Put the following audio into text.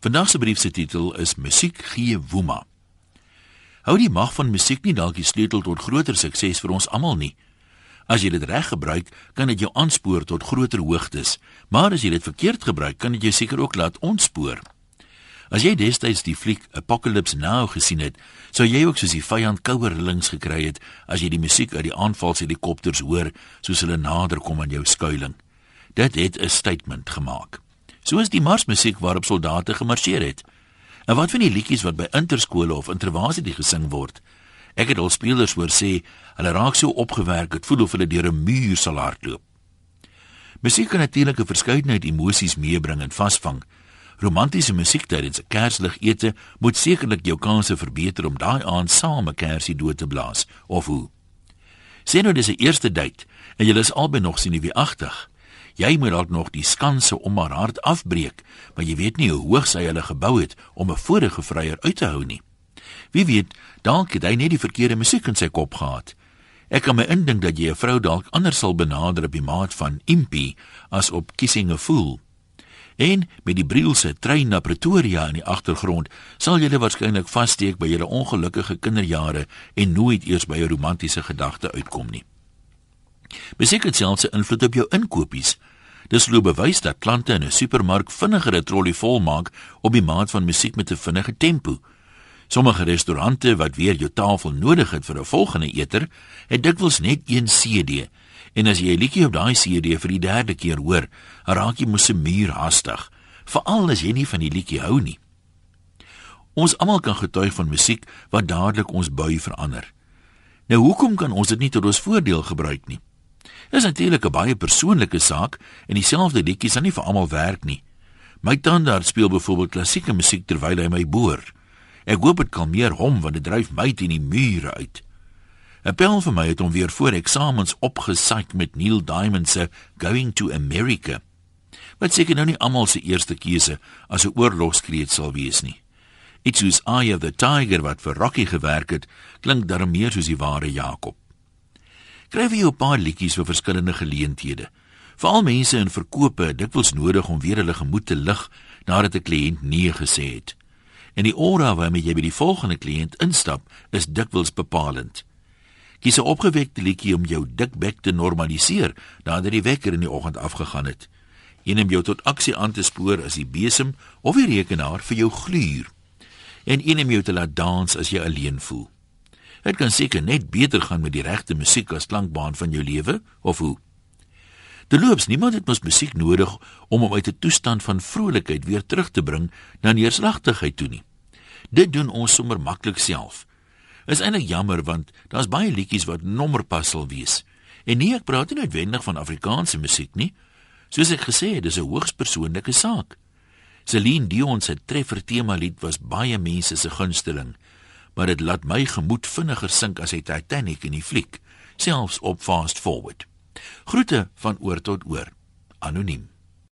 Vandag se brief se titel is Musiek gee woema. Hou die mag van musiek nie dalk die sleutel tot groter sukses vir ons almal nie. As jy dit reg gebruik, kan dit jou aanspoor tot groter hoogtes, maar as jy dit verkeerd gebruik, kan dit jou seker ook laat ontspoor. As jy destyds die fliek Apocalypse Now gesien het, sou jy ook soos die vyand kouerlings gekry het as jy die musiek uit die aanvalshelikopters hoor soos hulle nader kom aan jou skuilings. Dit het 'n statement gemaak soos die marsmusiek waarop soldate gemarseer het. En wat van die liedjies wat by interskole of intervasie gesing word? Ek het al spelers hoor sê hulle raak so opgewerk het voel of hulle deur 'n muur sal hardloop. Musiek kan natuurlik 'n verskeidenheid emosies meebring en vasvang. Romantiese musiek tydens 'n Kerslig ete moet sekerlik jou kanse verbeter om daai aand saam 'n kersie dood te blaas of hoe. Sien nou dis 'n eerste date en julle is albei nog sien wie agtig. Jy moet dalk nog die skanse om haar hart afbreek, maar jy weet nie hoe hoog sy hulle gebou het om 'n vorige vryer uit te hou nie. Wie weet, dalk het hy net die verkeerde musiek in sy kop gehad. Ek kan my indink dat jy 'n vrou dalk anders sal benader op die maat van Impie as op Kissing a Fool. En met die brielse trein na Pretoria in die agtergrond, sal jy waarskynlik vassteek by jou ongelukkige kinderjare en nooit eers by 'n romantiese gedagte uitkom nie. Musiek het selfs 'n invloed op jou inkopies. Dis glo bewys dat klante in 'n supermark vinniger 'n trolly vol maak op die maat van musiek met 'n vinnige tempo. Sommige restaurante wat weer jou tafel nodig het vir 'n volgende eter, het dikwels net een CD. En as jy 'n liedjie op daai CD vir die derde keer hoor, raak jy mos 'n muur haastig, veral as jy nie van die liedjie hou nie. Ons almal kan getuig van musiek wat dadelik ons bui verander. Nou hoekom kan ons dit nie tot ons voordeel gebruik nie? Dis natuurlik 'n baie persoonlike saak en dieselfde liedjies sal nie vir almal werk nie. My tandarts speel byvoorbeeld klassieke musiek terwyl hy my boor. Ek hoop dit kalmeer hom want dit dryf my teen die mure uit. 'n Bel vir my het hom weer voor eksamens opgesaik met Neil Diamond se Going to America. Wat seker nou nie almal se eerste keuse as 'n oorlogskreet sal wees nie. Iets soos Eye of the Tiger wat vir Rocky gewerk het, klink darem meer soos die ware Jakob skryf jy 'n paar liedjies vir verskillende geleenthede. Veral mense in verkope, dit was nodig om weer hulle gemoed te lig nadat 'n kliënt nee gesê het. En die aura waarmee jy by die volgende kliënt instap, is dikwels bepalend. Kies 'n opgewekte liedjie om jou dikbek te normaliseer nadat die wekker in die oggend afgegaan het. Een om jou tot aksie aan te spoor as die besem of die rekenaar vir jou gluur. En een om jou te laat dans as jy alleen voel. Dit kan seker net beter gaan met die regte musiek as klankbaan van jou lewe of hoe. Terloops, niemand het mos musiek nodig om hom uit 'n toestand van vrolikheid weer terug te bring na neerslagtigheid toe nie. Dit doen ons sommer maklik self. Is eintlik jammer want daar's baie liedjies wat nommerpas sal wees. En nee, ek praat nie noodwendig van Afrikaanse musiek nie. Soos ek gesê het, dis 'n hoogs persoonlike saak. Celine Dion se treffer tema lied was baie mense se gunsteling maar dit laat my gemoed vinniger sink as die Titanic in die fliek, selfs op fast forward. Groete van oor tot oor. Anoniem.